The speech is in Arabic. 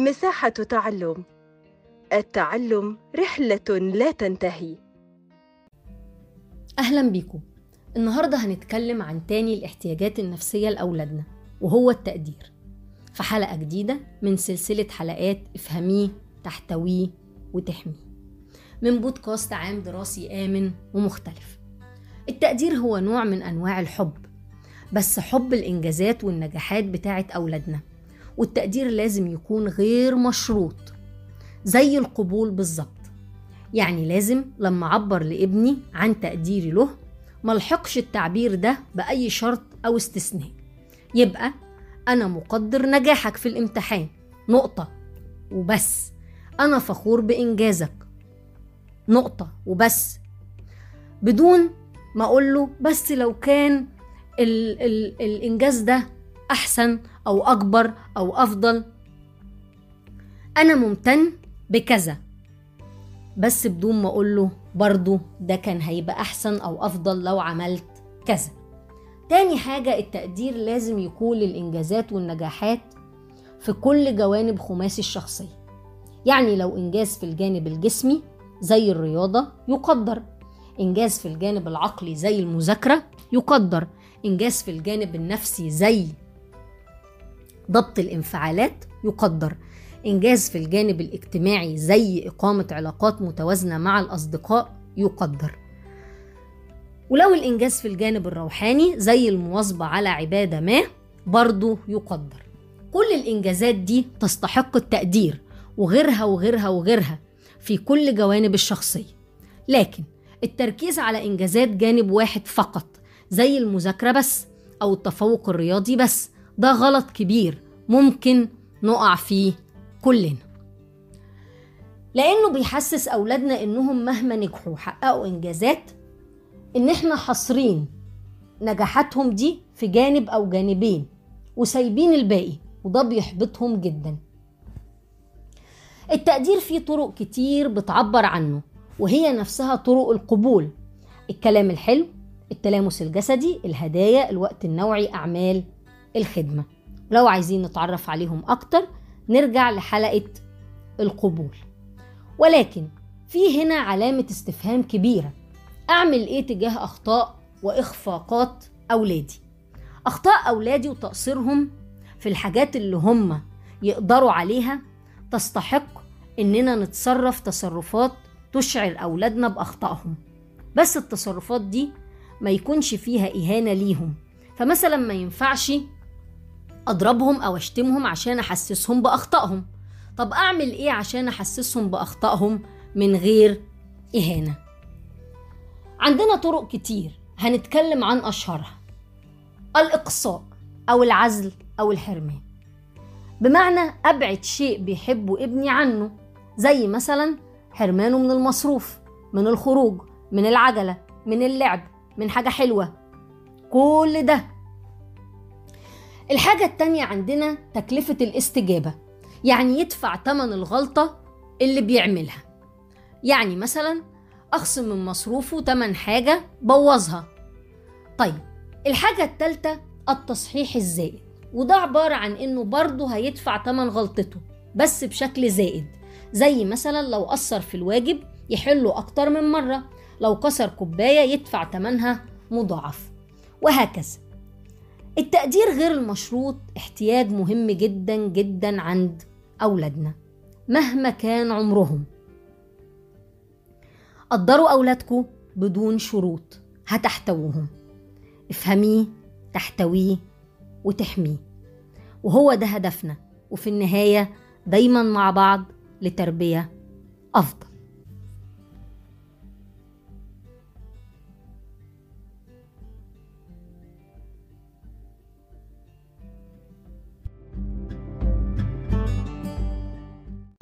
مساحة تعلم. التعلم رحلة لا تنتهي. أهلا بيكم النهاردة هنتكلم عن تاني الاحتياجات النفسية لأولادنا وهو التقدير. في حلقة جديدة من سلسلة حلقات افهميه تحتويه وتحميه. من بودكاست عام دراسي آمن ومختلف. التقدير هو نوع من أنواع الحب بس حب الإنجازات والنجاحات بتاعة أولادنا. والتقدير لازم يكون غير مشروط زي القبول بالظبط. يعني لازم لما أعبر لابني عن تقديري له ملحقش التعبير ده بأي شرط أو استثناء. يبقى أنا مقدر نجاحك في الامتحان نقطة وبس. أنا فخور بإنجازك نقطة وبس. بدون ما أقول له بس لو كان ال ال الإنجاز ده أحسن أو أكبر أو أفضل. أنا ممتن بكذا بس بدون ما أقول له برضو ده كان هيبقى أحسن أو أفضل لو عملت كذا. تاني حاجة التقدير لازم يكون للإنجازات والنجاحات في كل جوانب خماسي الشخصية. يعني لو إنجاز في الجانب الجسمي زي الرياضة يقدر إنجاز في الجانب العقلي زي المذاكرة يقدر إنجاز في الجانب النفسي زي ضبط الانفعالات يقدر. إنجاز في الجانب الاجتماعي زي إقامة علاقات متوازنة مع الأصدقاء يقدر. ولو الإنجاز في الجانب الروحاني زي المواظبة على عبادة ما برضه يقدر. كل الإنجازات دي تستحق التقدير وغيرها وغيرها وغيرها في كل جوانب الشخصية. لكن التركيز على إنجازات جانب واحد فقط زي المذاكرة بس أو التفوق الرياضي بس ده غلط كبير ممكن نقع فيه كلنا. لأنه بيحسس أولادنا إنهم مهما نجحوا وحققوا إنجازات إن إحنا حاصرين نجاحاتهم دي في جانب أو جانبين وسايبين الباقي وده بيحبطهم جدا. التقدير فيه طرق كتير بتعبر عنه وهي نفسها طرق القبول. الكلام الحلو التلامس الجسدي الهدايا الوقت النوعي أعمال الخدمة. لو عايزين نتعرف عليهم أكتر نرجع لحلقة القبول. ولكن في هنا علامة استفهام كبيرة. أعمل إيه تجاه أخطاء وإخفاقات أولادي؟ أخطاء أولادي وتقصيرهم في الحاجات اللي هم يقدروا عليها تستحق إننا نتصرف تصرفات تشعر أولادنا بأخطائهم. بس التصرفات دي ما يكونش فيها إهانة ليهم. فمثلا ما ينفعش أضربهم أو أشتمهم عشان أحسسهم بأخطائهم. طب أعمل إيه عشان أحسسهم بأخطائهم من غير إهانة؟ عندنا طرق كتير هنتكلم عن أشهرها. الإقصاء أو العزل أو الحرمان. بمعنى أبعد شيء بيحبه ابني عنه زي مثلا حرمانه من المصروف من الخروج من العجلة من اللعب من حاجة حلوة. كل ده الحاجة التانية عندنا تكلفة الاستجابة يعني يدفع تمن الغلطة اللي بيعملها. يعني مثلا أخصم من مصروفه تمن حاجة بوظها. طيب الحاجة التالتة التصحيح الزائد وده عبارة عن إنه برضه هيدفع تمن غلطته بس بشكل زائد. زي مثلا لو قصر في الواجب يحله أكتر من مرة لو كسر كوباية يدفع تمنها مضاعف وهكذا. التقدير غير المشروط احتياج مهم جدا جدا عند أولادنا مهما كان عمرهم. قدروا أولادكم بدون شروط هتحتووهم افهميه تحتويه وتحميه. وهو ده هدفنا وفي النهاية دايما مع بعض لتربية أفضل.